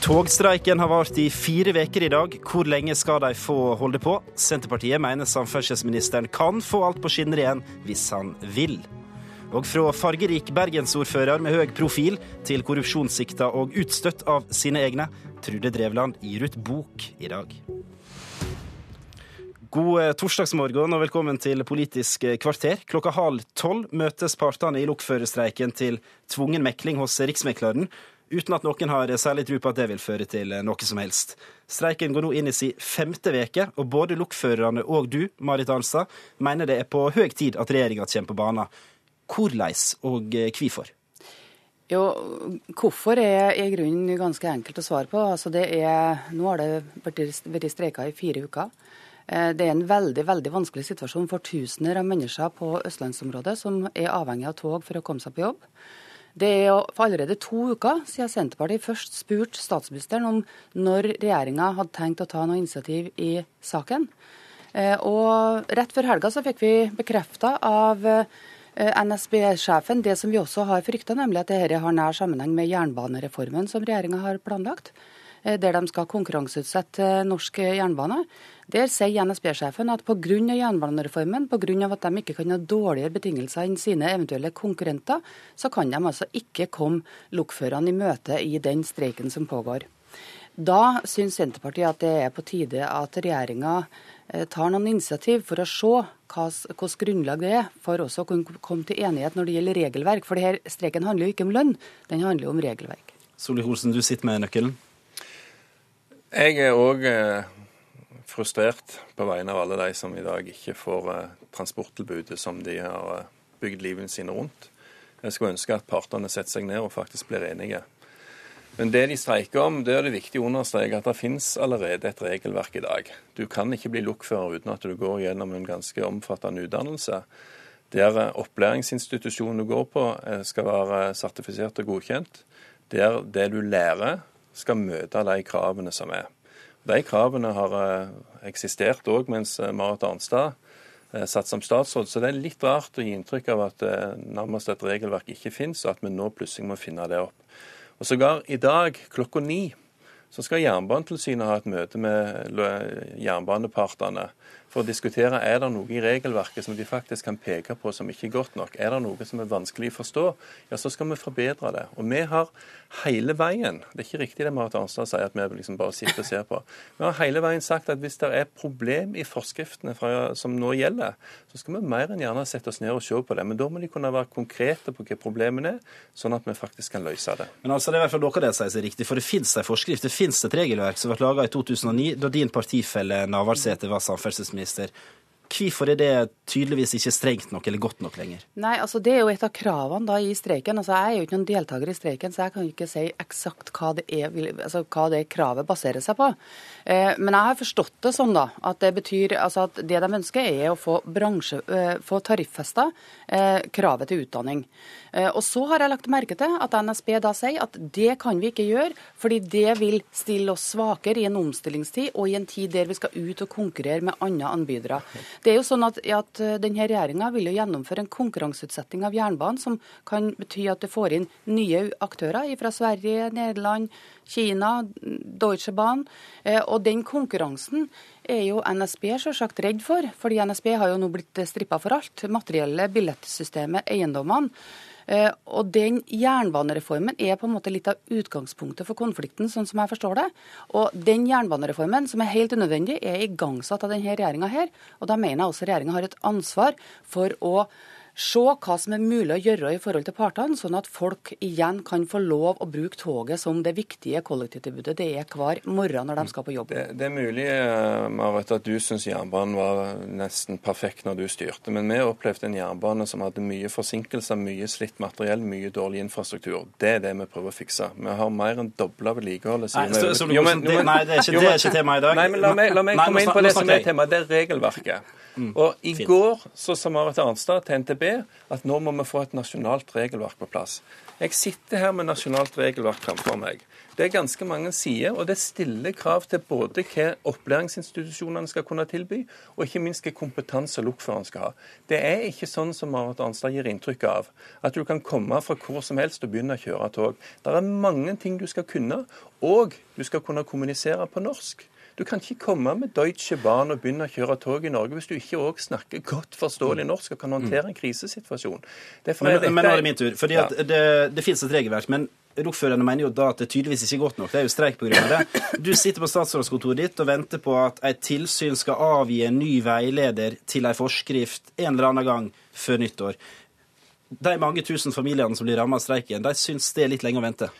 Togstreiken har vart i fire uker i dag. Hvor lenge skal de få holde på? Senterpartiet mener samferdselsministeren kan få alt på skinner igjen hvis han vil. Og fra fargerik bergensordfører med høy profil til korrupsjonssikta og utstøtt av sine egne, Trude Drevland gir ut bok i dag. God eh, torsdagsmorgen og velkommen til Politisk kvarter. Klokka halv tolv møtes partene i lokførerstreiken til tvungen mekling hos Riksmekleren uten at noen har særlig tro på at det vil føre til noe som helst. Streiken går nå inn i sin femte veke, og både lokførerne og du, Marit Arnstad, mener det er på høy tid at regjeringa kommer på banen. Hvordan og eh, hvorfor? Jo, Hvorfor er i grunnen ganske enkelt å svare på. Altså det er, nå har det vært streika i fire uker. Eh, det er en veldig veldig vanskelig situasjon for tusener av mennesker på østlandsområdet som er avhengig av tog for å komme seg på jobb. Det er for allerede to uker siden Senterpartiet først spurte statsministeren om når regjeringa hadde tenkt å ta noe initiativ i saken. Eh, og rett før helga så fikk vi bekrefta av eh, NSB-sjefen det som vi også har frykta, nemlig at dette har nær sammenheng med jernbanereformen som regjeringa har planlagt. Eh, der de skal konkurranseutsette norsk jernbane. Der sier NSB-sjefen at pga. jernbanereformen, pga. at de ikke kan ha dårligere betingelser enn sine eventuelle konkurrenter, så kan de altså ikke komme lokførerne i møte i den streiken som pågår. Da syns Senterpartiet at det er på tide at regjeringa eh, tar noen initiativ for å se hvilket grunnlag det er for også å kunne komme til enighet når det gjelder regelverk. For denne streiken handler jo ikke om lønn, den handler jo om regelverk. Solvik-Olsen, du sitter med nøkkelen. Jeg er òg eh, frustrert på vegne av alle de som i dag ikke får eh, transporttilbudet som de har eh, bygd livet sine rundt. Jeg skulle ønske at partene setter seg ned og faktisk blir enige. Men det de streiker om, det er det viktig å understreke at det finnes allerede et regelverk i dag. Du kan ikke bli lokfører uten at du går gjennom en ganske omfattende utdannelse. Der opplæringsinstitusjonen du går på skal være sertifisert og godkjent. Der det du lærer skal møte de kravene som er. De kravene har eh, eksistert òg mens eh, Marit Arnstad eh, satt som statsråd, så det er litt rart å gi inntrykk av at nærmest et regelverk ikke finnes, og at vi nå plutselig må finne det opp. Og Sågar i dag klokka ni så skal Jernbanetilsynet ha et møte med jernbanepartene for å diskutere er det noe i regelverket som de faktisk kan peke på som ikke er godt nok. Er det noe som er vanskelig å forstå, ja, så skal vi forbedre det. Og vi har hele veien Det er ikke riktig det Marit Arnstad sier, at vi liksom bare sitter og ser på. Vi har hele veien sagt at hvis det er problem i forskriftene fra, som nå gjelder, så skal vi mer enn gjerne sette oss ned og se på det. Men da må de kunne være konkrete på hva problemene er, sånn at vi faktisk kan løse det. Men altså, det er i hvert fall noe det sier seg riktig, for det finnes en forskrift, det finnes et regelverk som ble laga i 2009, da din partifelle Navarsete var samferdselsminister statsminister. Hvorfor er det tydeligvis ikke strengt nok eller godt nok lenger? Nei, altså Det er jo et av kravene da i streiken. Altså Jeg er jo ikke noen deltaker i streiken, så jeg kan ikke si eksakt hva det, er, altså hva det kravet baserer seg på. Eh, men jeg har forstått det sånn da, at det betyr altså at det de ønsker er å få, bransje, eh, få tariffesta eh, kravet til utdanning. Eh, og så har jeg lagt merke til at NSB da sier at det kan vi ikke gjøre, fordi det vil stille oss svakere i en omstillingstid og i en tid der vi skal ut og konkurrere med andre anbydere. Det er jo sånn at, at eh, denne Regjeringa vil jo gjennomføre en konkurranseutsetting av jernbanen, som kan bety at det får inn nye aktører fra Sverige, Nederland, Kina, Deutsche Bahn. Eh, og den konkurransen er jo NSB selvsagt redd for, fordi NSB har jo nå blitt strippa for alt. Materielle, billettsystemet, eiendommene. Eh, og den Jernbanereformen er på en måte litt av utgangspunktet for konflikten, sånn som jeg forstår det. Og den jernbanereformen, som er helt unødvendig, er igangsatt av denne regjeringa her. Og da mener jeg også regjeringa har et ansvar for å se hva som er mulig å gjøre i forhold til partene, sånn at folk igjen kan få lov å bruke toget som det viktige kollektivtilbudet det er hver morgen når de skal på jobb. Det, det er mulig eh, Marit, at du syns jernbanen var nesten perfekt når du styrte, men vi opplevde en jernbane som hadde mye forsinkelser, mye slitt materiell, mye dårlig infrastruktur. Det er det vi prøver å fikse. Vi har mer enn dobla vedlikeholdet. Nei, nei, det er ikke, det er ikke tema i dag. Nei, men La meg, la meg komme inn på det som er temaet. Det er regelverket. Og I går så sa Marit Arnstad til NTB at nå må vi få et nasjonalt regelverk på plass. Jeg sitter her med nasjonalt regelverk framfor meg. Det er ganske mange sider, og det stiller krav til både hva opplæringsinstitusjonene skal kunne tilby, og ikke minst hva kompetanse lokføreren skal ha. Det er ikke sånn som Marit Arnstad gir inntrykk av, at du kan komme fra hvor som helst og begynne å kjøre tog. Det er mange ting du skal kunne, og du skal kunne kommunisere på norsk. Du kan ikke komme med Deutsche Bahn og begynne å kjøre tog i Norge hvis du ikke òg snakker godt forståelig norsk og kan håndtere en krisesituasjon. Derfor men, dette... men nå er det min tur. fordi ja. Det, det finnes et regelverk. men Lokførerne mener jo da at det tydeligvis ikke er godt nok. Det er jo streik pga. det. Du sitter på statsrådskontoret ditt og venter på at et tilsyn skal avgi en ny veileder til en forskrift en eller annen gang før nyttår. De mange tusen familiene som blir rammet av streiken, de syns det er litt lenge å vente.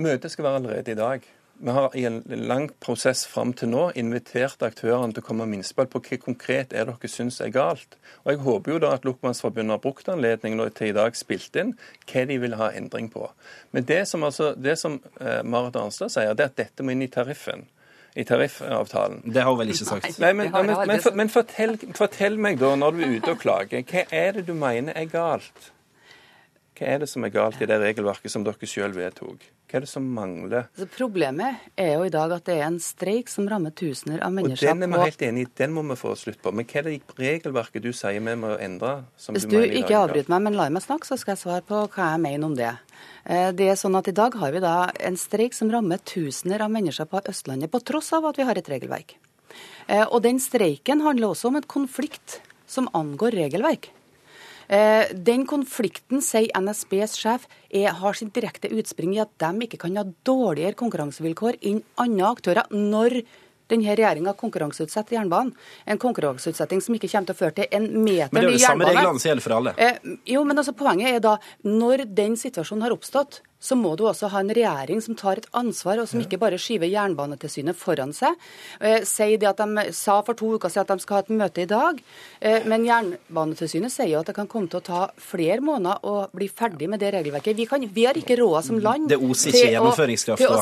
Møtet skal være allerede i dag. Vi har i en lang prosess fram til nå invitert aktørene til å komme med innspill på hva konkret er dere syns er galt. Og Jeg håper jo da at Lokmannsforbundet har brukt anledningen til i dag spilt inn hva de vil ha endring på. Men det som, altså, det som eh, Marit Arnstad sier, det er at dette må inn i tariffen i tariffavtalen. Det har hun vel ikke sagt. Nei, men, men, men, men fortell, fortell, meg da, når du er ute og klager, hva er det du mener er galt? Hva er det som er galt i det regelverket som dere selv vedtok? Hva er det som mangler? Altså, problemet er jo i dag at det er en streik som rammer tusener av mennesker. Og Den er vi helt enig i, den må vi få slutt på. Men hva er det regelverket du sier vi må endre? Hvis du, du ikke avbryter meg, men lar meg snakke, så skal jeg svare på hva jeg mener om det. Eh, det er sånn at I dag har vi da en streik som rammer tusener av mennesker på Østlandet, på tross av at vi har et regelverk. Eh, og den streiken handler også om en konflikt som angår regelverk. Eh, den konflikten, sier NSBs sjef, er, har sin direkte utspring i at de ikke kan ha dårligere konkurransevilkår enn andre aktører når denne regjeringa konkurranseutsetter jernbanen. En konkurranseutsetting som ikke kommer til å føre til en meter ny jernbane. Men det er jo samme reglene som gjelder for alle. Eh, jo, men altså, Poenget er da, når den situasjonen har oppstått, så må du også ha en regjering som tar et ansvar, og som ikke bare skyver Jernbanetilsynet foran seg. Eh, sier det at De sa for to uker siden at de skal ha et møte i dag, eh, men Jernbanetilsynet sier jo at det kan komme til å ta flere måneder å bli ferdig med det regelverket. Vi, kan, vi har ikke råd som land til å, til å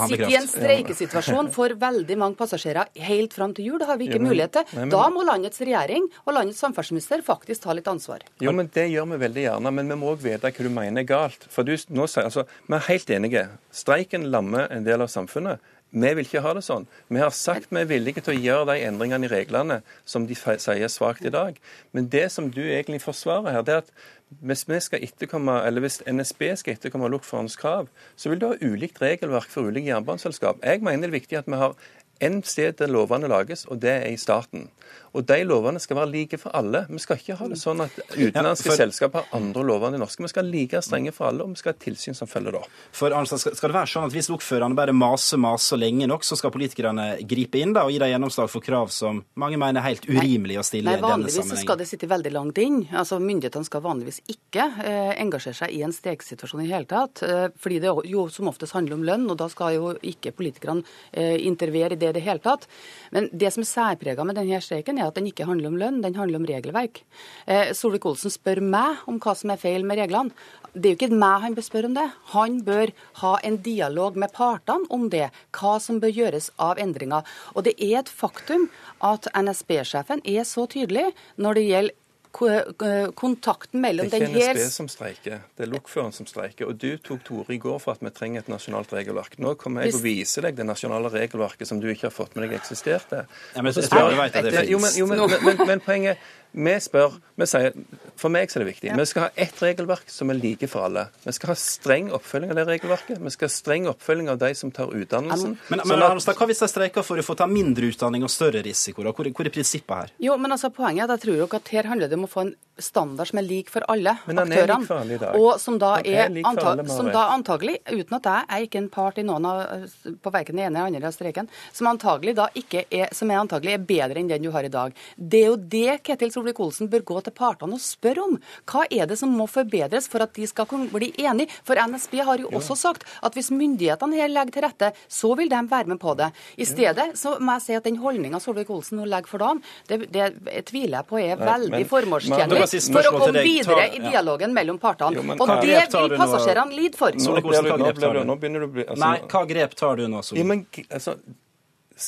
sitte i en streikesituasjon for veldig mange passasjerer helt fram til jul. Det har vi ikke jo, men, mulighet til. Nei, men, da må landets regjering og landets samferdselsminister faktisk ta litt ansvar. Jo, men Det gjør vi veldig gjerne, men vi må òg vite hva du mener er galt. For du, nå sier, altså, vi helt enige. Streiken lammer en del av samfunnet. Vi vil ikke ha det sånn. Vi har sagt vi er villige til å gjøre de endringene i reglene som de sier svakt i dag. Men det som du egentlig forsvarer her, det er at hvis, hvis NSB skal etterkomme lokførerens krav, så vil du ha ulikt regelverk for ulike jernbaneselskap. Jeg mener det er viktig at vi har én sted der lovene lages, og det er i staten. Og de lovene skal være like for alle. Vi skal ikke ha det sånn at utenlandske ja, for... selskap har andre lover enn de norske. Vi skal ha like strenge for alle, og vi skal ha et tilsyn som følger det opp. For Arnstad, Skal det være sånn at hvis lokførerne bare maser maser lenge nok, så skal politikerne gripe inn da, og gi dem gjennomslag for krav som mange mener er helt urimelig å stille Nei, i denne sammenhengen? Vanligvis skal det sitte veldig langt inn. Altså Myndighetene skal vanligvis ikke eh, engasjere seg i en stegsituasjon i hele tatt. Eh, fordi det jo som oftest handler om lønn, og da skal jo ikke politikerne eh, intervere i det i det hele tatt. Men det som er særprega med denne streiken, er at den ikke handler om lønn, den handler om regelverk. Eh, Solvik-Olsen spør meg om hva som er feil med reglene. Det er jo ikke meg han bør spørre om det. Han bør ha en dialog med partene om det, hva som bør gjøres av endringer. Og det er et faktum at NSB-sjefen er så tydelig når det gjelder kontakten mellom den her Det er ikke NSB som streiker, det er lokføreren som streiker. Og du tok til orde i går for at vi trenger et nasjonalt regelverk. Nå kommer jeg og viser deg det nasjonale regelverket som du ikke har fått med deg eksisterte. Ja, men, så spør, jeg vet at det jo, men, jo, men, men, men poenget vi spør vi sier, For meg så er det viktig. Ja. Vi skal ha ett regelverk som er like for alle. Vi skal ha streng oppfølging av det regelverket. Vi skal ha streng oppfølging av de som tar utdannelsen. Men, men, sånn at, Hva hvis de streiker for å få ta mindre utdanning og større risiko? Da? Hvor, hvor er prinsippet her? Jo, men altså Poenget er at jeg tror jo at her handler det om å få en standard som er lik for alle Men aktørene. Er lik for alle i dag. Og som da er, er antag som da antagelig, uten at jeg er ikke en part i noen av, på verken den ene eller andre av streiken, som antagelig da ikke er, som er antagelig er bedre enn den du har i dag. Det er jo det Ketil Solvik-Olsen bør gå til partene og spørre om. Hva er det som må forbedres for at de skal kunne bli enige? For NSB har jo også sagt at hvis myndighetene her legger til rette, så vil de være med på det. I stedet så må jeg si at den holdninga Solvik-Olsen nå legger for dagen, det, det tviler jeg på er veldig formålstjenlig for å komme videre i dialogen mellom partene. Jo, og det vil passasjerene lide for. Nå, nå begynner du å bli altså, Nei, hva grep tar du nå? Ja, men, altså,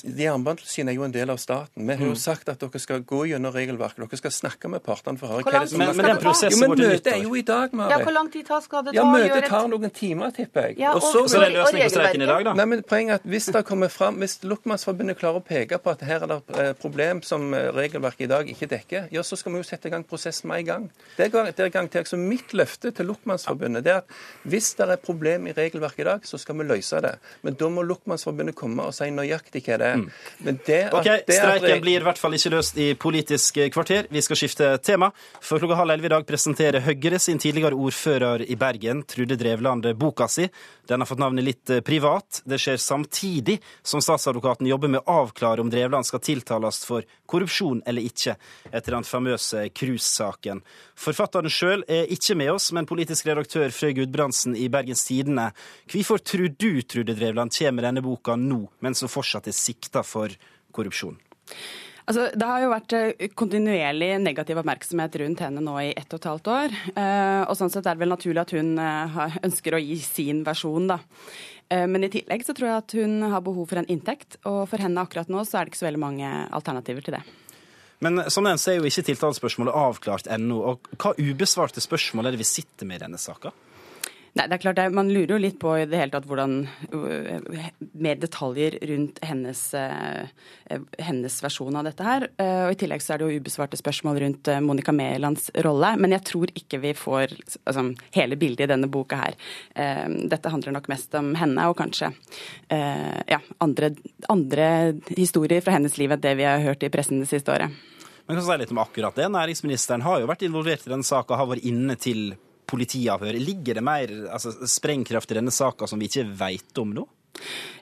Jernbanetilsynet er jo en del av staten. Vi har jo sagt at dere skal gå gjennom regelverket. Dere skal snakke med partene for å høre hva det er som Men, men den prosessen går til møtet er jo i dag, Ja, hvor lang tid tar skal det ta Ja, møtet tar noen timer, tipper jeg. Ja, og og- så Så det er løsning på streiken i dag, da? Nei, men poenget er at Hvis det kommer frem, hvis Lokmannsforbundet klarer å peke på at her er det eh, problem som eh, regelverket i dag ikke dekker, ja, så skal vi jo sette i gang prosessen med en gang. Det er, det er garantert. Så mitt løfte til Lokmannsforbundet det er at hvis det er problem i regelverket i dag, så skal vi løse det. Men da må Lokmannsforbundet komme og si nøyaktig hva det er. Men det at, Ok, det Streiken blir i hvert fall ikke løst i Politisk kvarter. Vi skal skifte tema. For klokka halv elleve i dag presenterer Høyre sin tidligere ordfører i Bergen, Trude Drevland, boka si. Den har fått navnet Litt eh, privat. Det skjer samtidig som statsadvokaten jobber med å avklare om Drevland skal tiltales for korrupsjon eller ikke, etter den famøse cruisesaken. Forfatteren sjøl er ikke med oss, men politisk redaktør Frøy Gudbrandsen i Bergens Tidende. Hvorfor tror du Trude Drevland kommer denne boka nå, mens hun fortsatt er sikta for korrupsjon? Altså, det har jo vært eh, kontinuerlig negativ oppmerksomhet rundt henne nå i ett og et halvt år. Eh, og sånn sett er det vel naturlig at hun eh, ønsker å gi sin versjon, da. Men i tillegg så tror jeg at hun har behov for en inntekt, og for henne akkurat nå så er det ikke så veldig mange alternativer til det. Men som nevnt så er jo ikke tiltalespørsmålet avklart ennå. Og hva ubesvarte spørsmål er det vi sitter med i denne saka? Nei, det er klart Man lurer jo litt på i det hele tatt hvordan øh, Mer detaljer rundt hennes, øh, hennes versjon av dette her. Eh, Og I tillegg så er det jo ubesvarte spørsmål rundt øh, Monica Mælands rolle. Men jeg tror ikke vi får altså, hele bildet i denne boka her. Dette handler nok mest om henne, og kanskje ja, andre, andre historier fra hennes liv enn det vi har hørt i pressen det siste året. Men kan si litt om akkurat det? Næringsministeren har jo vært involvert i denne saka, har vært inne til politiavhør. Ligger det mer altså, sprengkraft i denne saka som vi ikke veit om nå?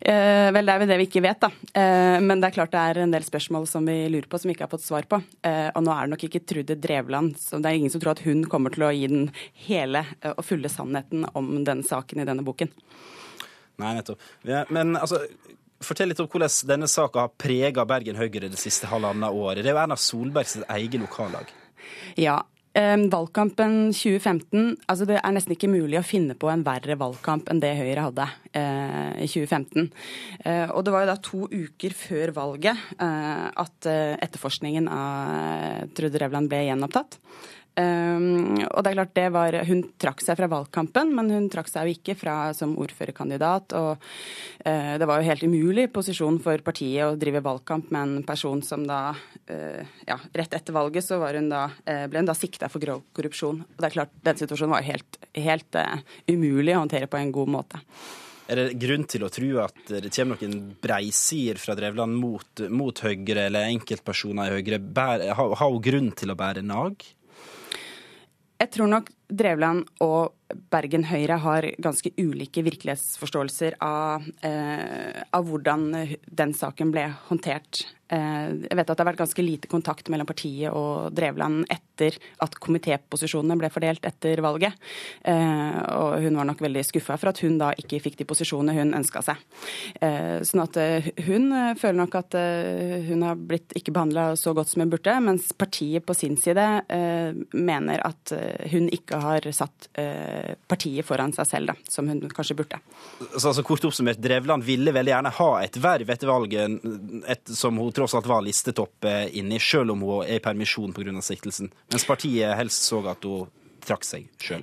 Eh, vel, det er vel det vi ikke vet, da. Eh, men det er klart det er en del spørsmål som vi lurer på, som vi ikke har fått svar på. Eh, og nå er det nok ikke Trude Drevland, så det er ingen som tror at hun kommer til å gi den hele eh, og fulle sannheten om denne saken i denne boken. Nei, nettopp. Ja, Men altså, fortell litt om hvordan denne saka har prega Bergen Høyre det siste halvannet året. Det er jo Erna Solbergs eget lokallag. Ja. Eh, valgkampen 2015 altså Det er nesten ikke mulig å finne på en verre valgkamp enn det Høyre hadde eh, i 2015. Eh, og det var jo da to uker før valget eh, at etterforskningen av Trude Revland ble gjenopptatt. Um, og det er klart det var, Hun trakk seg fra valgkampen, men hun trakk seg jo ikke fra som ordførerkandidat. og uh, Det var jo helt umulig posisjon for partiet å drive valgkamp med en person som da uh, ja, Rett etter valget så hun da, uh, ble hun da sikta for grov korrupsjon. og det er klart Den situasjonen var helt, helt umulig å håndtere på en god måte. Er det grunn til å tro at det kommer noen breisider fra Drevland mot, mot Høyre, eller enkeltpersoner i Høyre? Bære, har hun grunn til å bære nag? Jeg tror nok Drevland og Bergen Høyre har ganske ulike virkelighetsforståelser av, eh, av hvordan den saken ble håndtert. Eh, jeg vet at det har vært ganske lite kontakt mellom partiet og Drevland etter at komitéposisjonene ble fordelt etter valget. Eh, og hun var nok veldig skuffa for at hun da ikke fikk de posisjonene hun ønska seg. Eh, sånn at eh, hun eh, føler nok at hun har blitt ikke behandla så godt som hun burde, mens partiet på sin side mener at hun ikke har satt eh, partiet foran seg selv, da, som hun kanskje burde. Så altså, kort oppsummert, Drevland ville veldig gjerne ha et verv etter valget et, som hun tross alt var listetopp inni, selv om hun er i permisjon pga. siktelsen. Mens partiet helst så at hun trakk seg sjøl.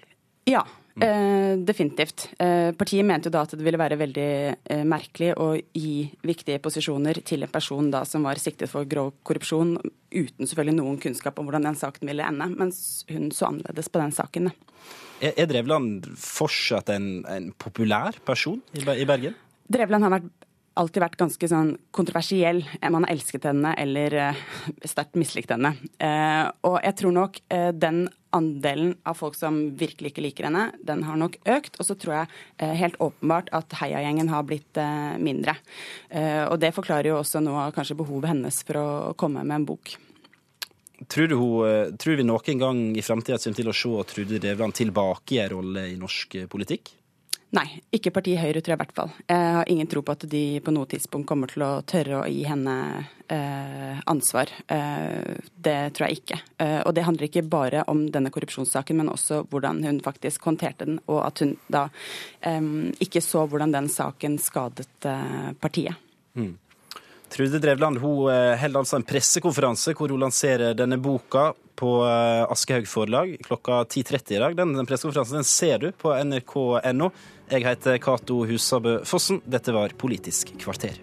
Ja, eh, definitivt. Eh, partiet mente jo da at det ville være veldig eh, merkelig å gi viktige posisjoner til en person da som var siktet for grov korrupsjon, uten selvfølgelig noen kunnskap om hvordan den saken ville ende, mens hun så annerledes på den saken. Er, er Drevland fortsatt en, en populær person i, i Bergen? Drevland har vært, alltid vært ganske sånn kontroversiell. Man har elsket henne eller eh, sterkt mislikt henne. Eh, og jeg tror nok eh, den andelen av folk som virkelig ikke liker henne, den har nok økt. Og så tror jeg eh, helt åpenbart at heiagjengen har blitt eh, mindre. Eh, og det forklarer jo også noe av kanskje behovet hennes for å komme med en bok. Tror, hun, eh, tror vi noen gang i framtida kommer til å se Trude Drevland tilbake i en rolle i norsk eh, politikk? Nei, ikke partiet Høyre, tror jeg i hvert fall. Jeg har ingen tro på at de på noe tidspunkt kommer til å tørre å gi henne eh, ansvar. Eh, det tror jeg ikke. Eh, og det handler ikke bare om denne korrupsjonssaken, men også hvordan hun faktisk håndterte den, og at hun da eh, ikke så hvordan den saken skadet eh, partiet. Trude Drevland hun holder altså en pressekonferanse hvor hun lanserer denne boka på Aschehoug forlag klokka 10.30 i dag. Den, den pressekonferansen den ser du på nrk.no. Jeg heter Cato Husabø Fossen. Dette var Politisk kvarter.